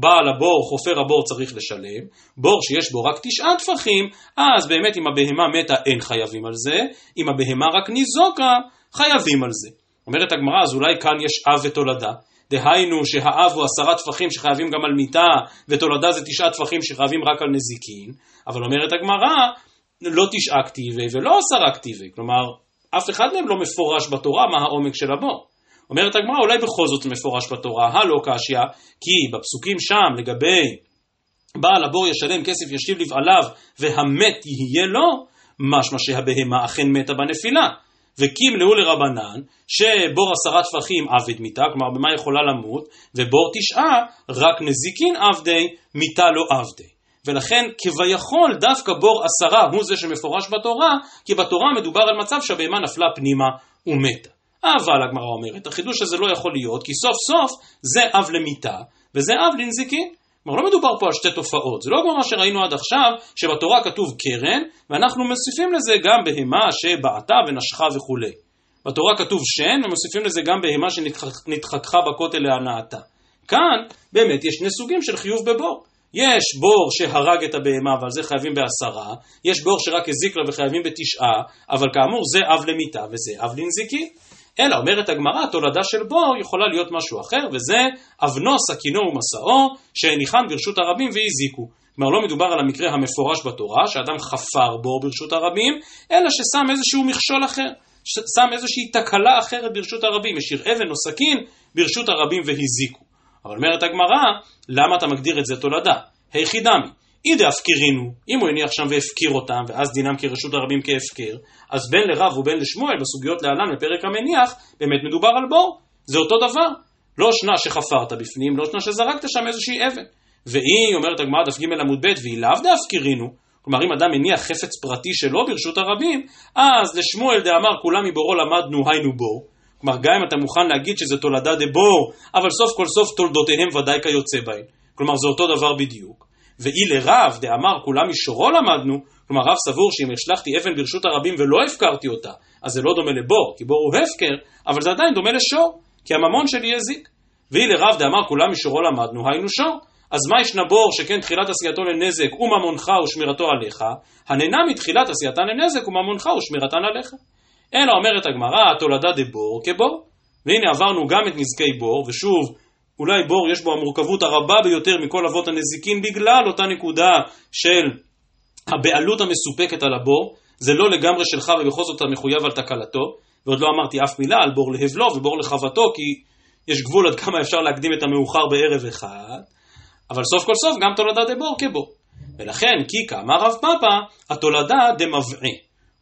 Speaker 1: בעל הבור, חופר הבור צריך לשלם. בור שיש בו רק תשעה טפחים, אז באמת אם הבהמה מתה אין חייבים על זה. אם הבהמה רק ניזוקה, חייבים על זה. אומרת הגמרא, אז אולי כאן יש אב ותולדה. דהיינו שהאב הוא עשרה טפחים שחייבים גם על מיטה, ותולדה זה תשעה טפחים שחייבים רק על נזיקין, אבל אומרת הגמרא, לא תשעה כתיבי ולא עשרה כתיבי, כלומר, אף אחד מהם לא מפורש בתורה מה העומק של הבור. אומרת הגמרא, אולי בכל זאת מפורש בתורה, הלא קשיא, כי בפסוקים שם לגבי בעל הבור ישלם כסף ישיב לבעליו והמת יהיה לו, משמע שהבהמה אכן מתה בנפילה. וקימלאו לרבנן, שבור עשרה טפחים עבד מיתה, כלומר במה יכולה למות, ובור תשעה רק נזיקין עבדי, מיתה לא עבדי. ולכן כביכול דווקא בור עשרה הוא זה שמפורש בתורה, כי בתורה מדובר על מצב שהבהמה נפלה פנימה ומתה. אבל הגמרא אומרת, החידוש הזה לא יכול להיות, כי סוף סוף זה אב למיתה, וזה אב לנזיקין. כלומר, לא מדובר פה על שתי תופעות, זה לא כמו מה שראינו עד עכשיו, שבתורה כתוב קרן, ואנחנו מוסיפים לזה גם בהמה שבעטה ונשכה וכולי. בתורה כתוב שן, ומוסיפים לזה גם בהמה שנתחככה בכותל להנאתה. כאן באמת יש שני סוגים של חיוב בבור. יש בור שהרג את הבהמה ועל זה חייבים בעשרה, יש בור שרק הזיק לה וחייבים בתשעה, אבל כאמור זה אב למיתה וזה אב לנזיקין. אלא אומרת הגמרא, תולדה של בור יכולה להיות משהו אחר, וזה אבנו, סכינו ומסעו, שהניחן ברשות הרבים והזיקו. כלומר, לא מדובר על המקרה המפורש בתורה, שאדם חפר בור ברשות הרבים, אלא ששם איזשהו מכשול אחר, שם איזושהי תקלה אחרת ברשות הרבים, השאיר אבן או סכין ברשות הרבים והזיקו. אבל אומרת הגמרא, למה אתה מגדיר את זה תולדה? היכי דמי. אי דאפקירינו, אם הוא הניח שם והפקיר אותם, ואז דינם כרשות הרבים כהפקר, אז בין לרב ובין לשמואל, בסוגיות להלן בפרק המניח, באמת מדובר על בור. זה אותו דבר. לא שנה שחפרת בפנים, לא שנה שזרקת שם איזושהי אבן. והיא, אומרת הגמרא דף ג' עמוד ב', והיא לאו דאפקירינו, כלומר אם אדם מניח חפץ פרטי שלו ברשות הרבים, אז לשמואל דאמר כולם מבורו למדנו היינו בור. כלומר גם אם אתה מוכן להגיד שזה תולדה דבור, אבל סוף כל סוף תולדותיהם ודאי כיוצא בהן. כלומר זה אותו דבר בדיוק. ואי לרב דאמר כולם מישורו למדנו, כלומר רב סבור שאם השלכתי אבן ברשות הרבים ולא הפקרתי אותה, אז זה לא דומה לבור, כי בור הוא הפקר, אבל זה עדיין דומה לשור, כי הממון שלי הזיק. ואי לרב דאמר כולם מישורו למדנו, היינו שור. אז מה ישנה בור שכן תחילת עשייתו לנזק וממונך ושמירתו עליך, הנהנה מתחילת עשייתן לנזק וממונך ושמירתן עליך. אלא אומרת הגמרא, תולדה דבור כבור. והנה עברנו גם את נזקי בור, ושוב, אולי בור יש בו המורכבות הרבה ביותר מכל אבות הנזיקין בגלל אותה נקודה של הבעלות המסופקת על הבור, זה לא לגמרי שלך ובכל זאת אתה מחויב על תקלתו, ועוד לא אמרתי אף מילה על בור להבלו ובור לחבטו, כי יש גבול עד כמה אפשר להקדים את המאוחר בערב אחד, אבל סוף כל סוף גם תולדה דבור כבור. ולכן, כי כאמר רב פאפא, התולדה דמבעה.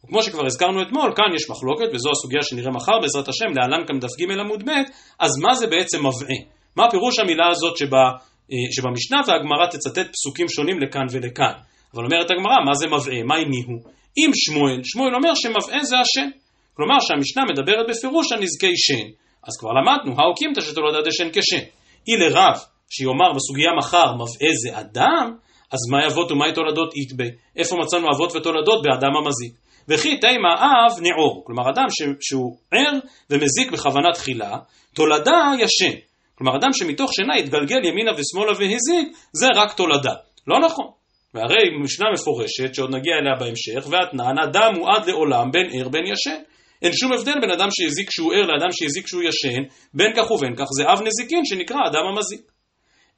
Speaker 1: וכמו שכבר הזכרנו אתמול, כאן יש מחלוקת, וזו הסוגיה שנראה מחר בעזרת השם, להלן כאן דף ג' עמוד ב', אז מה זה בעצם מבעה? מה פירוש המילה הזאת שבה, אה, שבמשנה והגמרא תצטט פסוקים שונים לכאן ולכאן. אבל אומרת הגמרא, מה זה מבעה? מה הניהו? אם שמואל, שמואל אומר שמבעה זה השן. כלומר שהמשנה מדברת בפירוש על נזקי שן. אז כבר למדנו, האוקימתא שתולדת השן כשן. אי לרב, שיאמר בסוגיה מחר, מבעה זה אדם, אז מה אבות ומהי תולדות איתבה? איפה מצאנו אבות ותולדות באדם המזיק? וכי תימא אב נעור, כלומר אדם שהוא ער ומזיק בכוונה תחילה, תולדה ישן. כלומר, אדם שמתוך שינה התגלגל ימינה ושמאלה והזיק, זה רק תולדה. לא נכון. והרי משנה מפורשת, שעוד נגיע אליה בהמשך, ואתנן, אדם הוא עד לעולם בין ער בין ישן. אין שום הבדל בין אדם שהזיק כשהוא ער לאדם שהזיק כשהוא ישן, בין כך ובין כך זה אב נזיקין שנקרא אדם המזיק.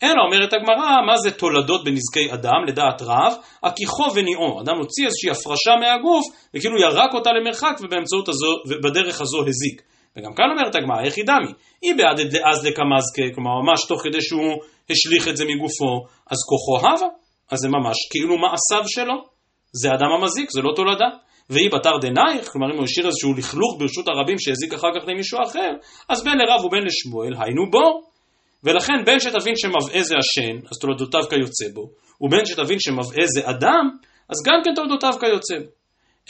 Speaker 1: אלא אומרת הגמרא, מה זה תולדות בנזקי אדם, לדעת רב, הכיחו וניעו. אדם הוציא איזושהי הפרשה מהגוף, וכאילו ירק אותה למרחק, ובאמצעות הזו, ובדרך הזו הזיק. וגם כאן אומרת הגמרא, איך ידמי? היא בעד דאז לקמזקה, כלומר ממש תוך כדי שהוא השליך את זה מגופו, אז כוחו הווה, אז זה ממש כאילו מעשיו שלו. זה אדם המזיק, זה לא תולדה. והיא בתר דנייך, כלומר אם הוא השאיר איזשהו לכלוך ברשות הרבים שהזיק אחר כך למישהו אחר, אז בין לרב ובין לשמואל היינו בור. ולכן בין שתבין שמבעה זה השן, אז תולדותיו כיוצא בו, ובין שתבין שמבעה זה אדם, אז גם כן תולדותיו כיוצא בו.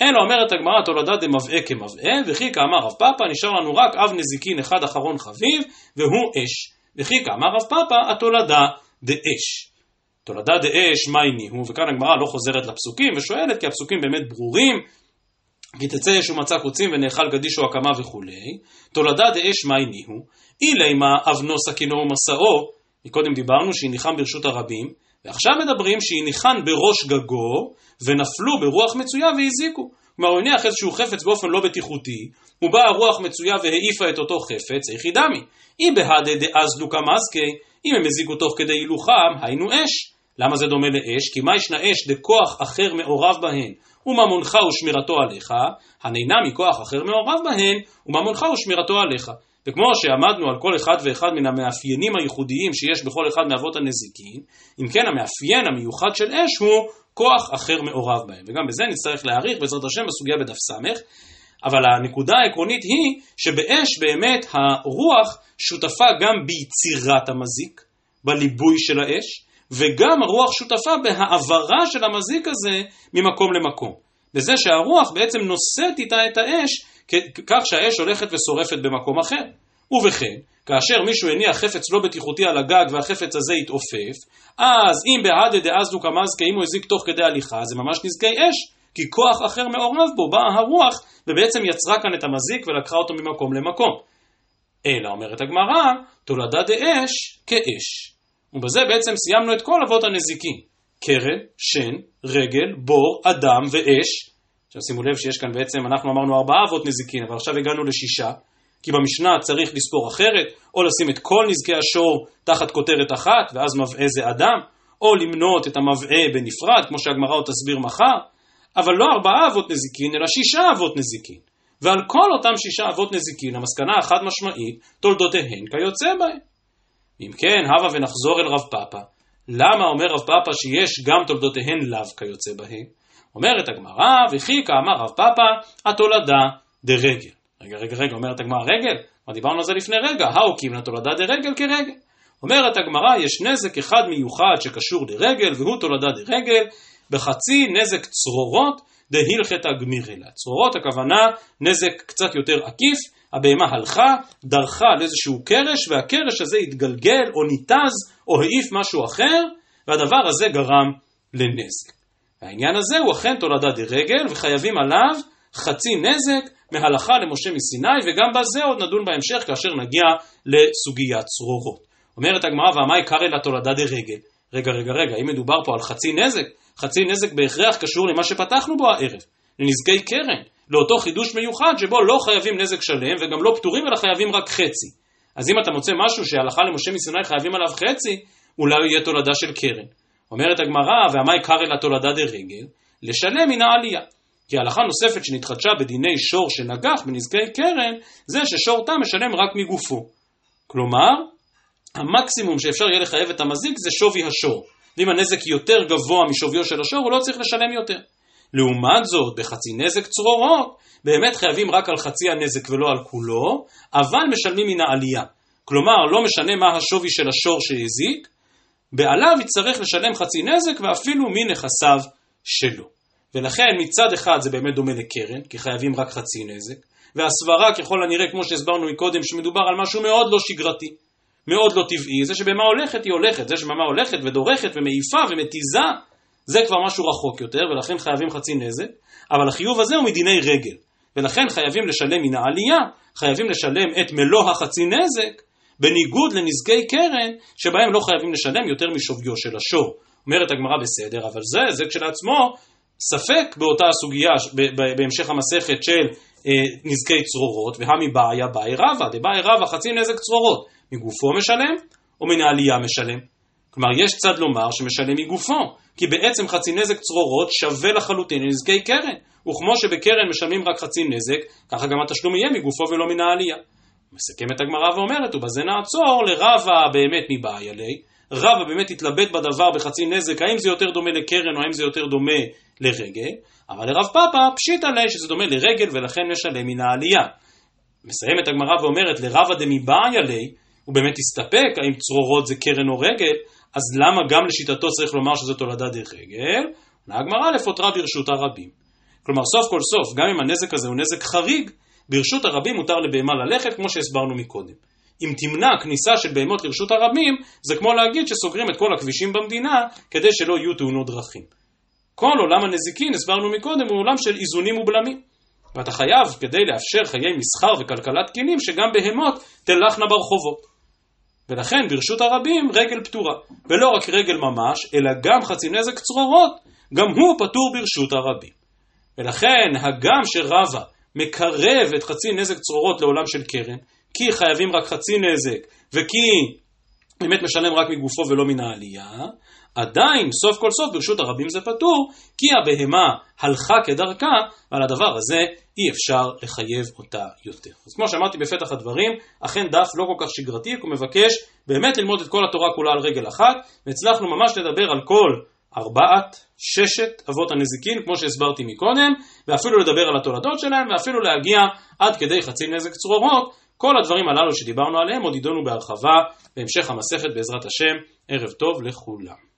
Speaker 1: אלא אומרת הגמרא תולדה דמבעה כמבעה, וכי כאמר רב פאפא נשאר לנו רק אב נזיקין אחד אחרון חביב, והוא אש. וכי כאמר רב פאפא התולדה דאש. תולדה דאש מהי ניהו, וכאן הגמרא לא חוזרת לפסוקים ושואלת כי הפסוקים באמת ברורים, כי תצא אש ומצא קוצים ונאכל גדיש או הקמה וכולי. תולדה דאש מהי ניהו, אילי מה אבנו סכינו ומסעו, מקודם דיברנו שהיא ניחם ברשות הרבים, ועכשיו מדברים שהיא ניחן בראש גגו, ונפלו ברוח מצויה והזיקו. כלומר, הוא הניח איזשהו חפץ באופן לא בטיחותי, ובאה רוח מצויה והעיפה את אותו חפץ, איכי דמי. אם בהדה דאז לוקה מזקי, אם הם הזיקו תוך כדי הילוכם, היינו אש. למה זה דומה לאש? כי מה ישנה אש דכוח אחר מעורב בהן, וממונך ושמירתו עליך, הנהנה מכוח אחר מעורב בהן, וממונך ושמירתו עליך. וכמו שעמדנו על כל אחד ואחד מן המאפיינים הייחודיים שיש בכל אחד מאבות הנזיקין, אם כן המאפיין המיוחד של אש הוא כוח אחר מעורב בהם. וגם בזה נצטרך להעריך בעזרת השם בסוגיה בדף ס', אבל הנקודה העקרונית היא שבאש באמת הרוח שותפה גם ביצירת המזיק, בליבוי של האש, וגם הרוח שותפה בהעברה של המזיק הזה ממקום למקום. בזה שהרוח בעצם נושאת איתה את האש כך שהאש הולכת ושורפת במקום אחר. ובכן, כאשר מישהו הניח חפץ לא בטיחותי על הגג והחפץ הזה התעופף, אז אם בהדה דאזדו קמזקה, אם הוא הזיק תוך כדי הליכה, זה ממש נזקי אש, כי כוח אחר מעורב בו, באה הרוח, ובעצם יצרה כאן את המזיק ולקחה אותו ממקום למקום. אלא, אומרת הגמרא, תולדה דאש כאש. ובזה בעצם סיימנו את כל אבות הנזיקין. קרן, שן, רגל, בור, אדם ואש. עכשיו שימו לב שיש כאן בעצם, אנחנו אמרנו ארבעה אבות נזיקין, אבל עכשיו הגענו לשישה. כי במשנה צריך לספור אחרת, או לשים את כל נזקי השור תחת כותרת אחת, ואז מבעה זה אדם, או למנות את המבעה בנפרד, כמו שהגמרא עוד תסביר מחר, אבל לא ארבעה אבות נזיקין, אלא שישה אבות נזיקין. ועל כל אותם שישה אבות נזיקין, המסקנה החד משמעית, תולדותיהן כיוצא בהן. אם כן, הבה ונחזור אל רב פאפא. למה אומר רב פאפא שיש גם תולדותיהן לאו כיוצא בהן? אומרת הגמרא, וכי כאמר רב פאפא, התולדה דרגל. רגע, רגע, רגע, אומרת הגמרא רגל? מה דיברנו על זה לפני רגע, האוקים לתולדה דרגל כרגל. אומרת הגמרא, יש נזק אחד מיוחד שקשור לרגל, והוא תולדה דרגל, בחצי נזק צרורות דהילכתא גמירלה. צרורות הכוונה נזק קצת יותר עקיף, הבהמה הלכה, דרכה על איזשהו קרש, והקרש הזה התגלגל או ניתז או העיף משהו אחר, והדבר הזה גרם לנזק. העניין הזה הוא אכן תולדה דרגל, וחייבים עליו חצי נזק מהלכה למשה מסיני, וגם בזה עוד נדון בהמשך כאשר נגיע לסוגיית צרורות. אומרת הגמרא, והמאי קרא לתולדה דרגל. רגע, רגע, רגע, אם מדובר פה על חצי נזק, חצי נזק בהכרח קשור למה שפתחנו בו הערב, לנזקי קרן, לאותו חידוש מיוחד שבו לא חייבים נזק שלם וגם לא פטורים אלא חייבים רק חצי. אז אם אתה מוצא משהו שהלכה למשה מסיני חייבים עליו חצי, אולי יהיה תולדה של קרן. אומרת הגמרא, והמאי קרא לתולדה דרגל, לשלם מן העלייה. כי הלכה נוספת שנתחדשה בדיני שור שנגח בנזקי קרן, זה ששור תם משלם רק מגופו. כלומר, המקסימום שאפשר יהיה לחייב את המזיק זה שווי השור. ואם הנזק יותר גבוה משוויו של השור, הוא לא צריך לשלם יותר. לעומת זאת, בחצי נזק צרורות, באמת חייבים רק על חצי הנזק ולא על כולו, אבל משלמים מן העלייה. כלומר, לא משנה מה השווי של השור שהזיק, בעליו יצטרך לשלם חצי נזק ואפילו מנכסיו שלו. ולכן מצד אחד זה באמת דומה לקרן, כי חייבים רק חצי נזק, והסברה ככל הנראה, כמו שהסברנו מקודם, שמדובר על משהו מאוד לא שגרתי, מאוד לא טבעי, זה שבמה הולכת היא הולכת, זה שבמה הולכת ודורכת ומעיפה ומתיזה, זה כבר משהו רחוק יותר, ולכן חייבים חצי נזק, אבל החיוב הזה הוא מדיני רגל, ולכן חייבים לשלם מן העלייה, חייבים לשלם את מלוא החצי נזק, בניגוד לנזקי קרן, שבהם לא חייבים לשלם יותר משוויו של השור. אומרת הגמרא בסדר, אבל זה, זה כשלעצמו ספק באותה סוגיה בהמשך המסכת של אה, נזקי צרורות, והמי בעיה באי רבא, דבאי רבא חצי נזק צרורות, מגופו משלם או מן העלייה משלם? כלומר, יש צד לומר שמשלם מגופו, כי בעצם חצי נזק צרורות שווה לחלוטין לנזקי קרן, וכמו שבקרן משלמים רק חצי נזק, ככה גם התשלום יהיה מגופו ולא מן העלייה. מסכמת הגמרא ואומרת, ובזה נעצור לרבה באמת מבעיה לי, רבא באמת התלבט בדבר בחצי נזק, האם זה יותר דומה לקרן או האם זה יותר דומה לרגל, אבל לרב פאפא פשיטא ליה שזה דומה לרגל ולכן משלם מן העלייה. מסיימת הגמרא ואומרת לרבא דמיבעיה ליה, הוא באמת הסתפק האם צרורות זה קרן או רגל, אז למה גם לשיטתו צריך לומר שזו תולדה דרך רגל? עונה הגמרא לפוטרה ברשות הרבים. כלומר סוף כל סוף, גם אם הנזק הזה הוא נזק חריג, ברשות הרבים מותר לבהמה ללכת כמו שהסברנו מקודם. אם תמנע כניסה של בהמות לרשות הרבים, זה כמו להגיד שסוגרים את כל הכבישים במדינה כדי שלא יהיו תאונות דרכים. כל עולם הנזיקין, הסברנו מקודם, הוא עולם של איזונים ובלמים. ואתה חייב, כדי לאפשר חיי מסחר וכלכלת תקינים, שגם בהמות תלכנה ברחובות. ולכן ברשות הרבים רגל פתורה. ולא רק רגל ממש, אלא גם חצי נזק צרורות, גם הוא פטור ברשות הרבים. ולכן הגם שרבה מקרב את חצי נזק צרורות לעולם של קרן, כי חייבים רק חצי נזק, וכי באמת משלם רק מגופו ולא מן העלייה, עדיין סוף כל סוף ברשות הרבים זה פטור, כי הבהמה הלכה כדרכה, ועל הדבר הזה אי אפשר לחייב אותה יותר. אז כמו שאמרתי בפתח הדברים, אכן דף לא כל כך שגרתי, הוא מבקש באמת ללמוד את כל התורה כולה על רגל אחת, והצלחנו ממש לדבר על כל ארבעת, ששת אבות הנזיקין, כמו שהסברתי מקודם, ואפילו לדבר על התולדות שלהם, ואפילו להגיע עד כדי חצי נזק צרורות, כל הדברים הללו שדיברנו עליהם עוד יידונו בהרחבה בהמשך המסכת בעזרת השם. ערב טוב לכולם.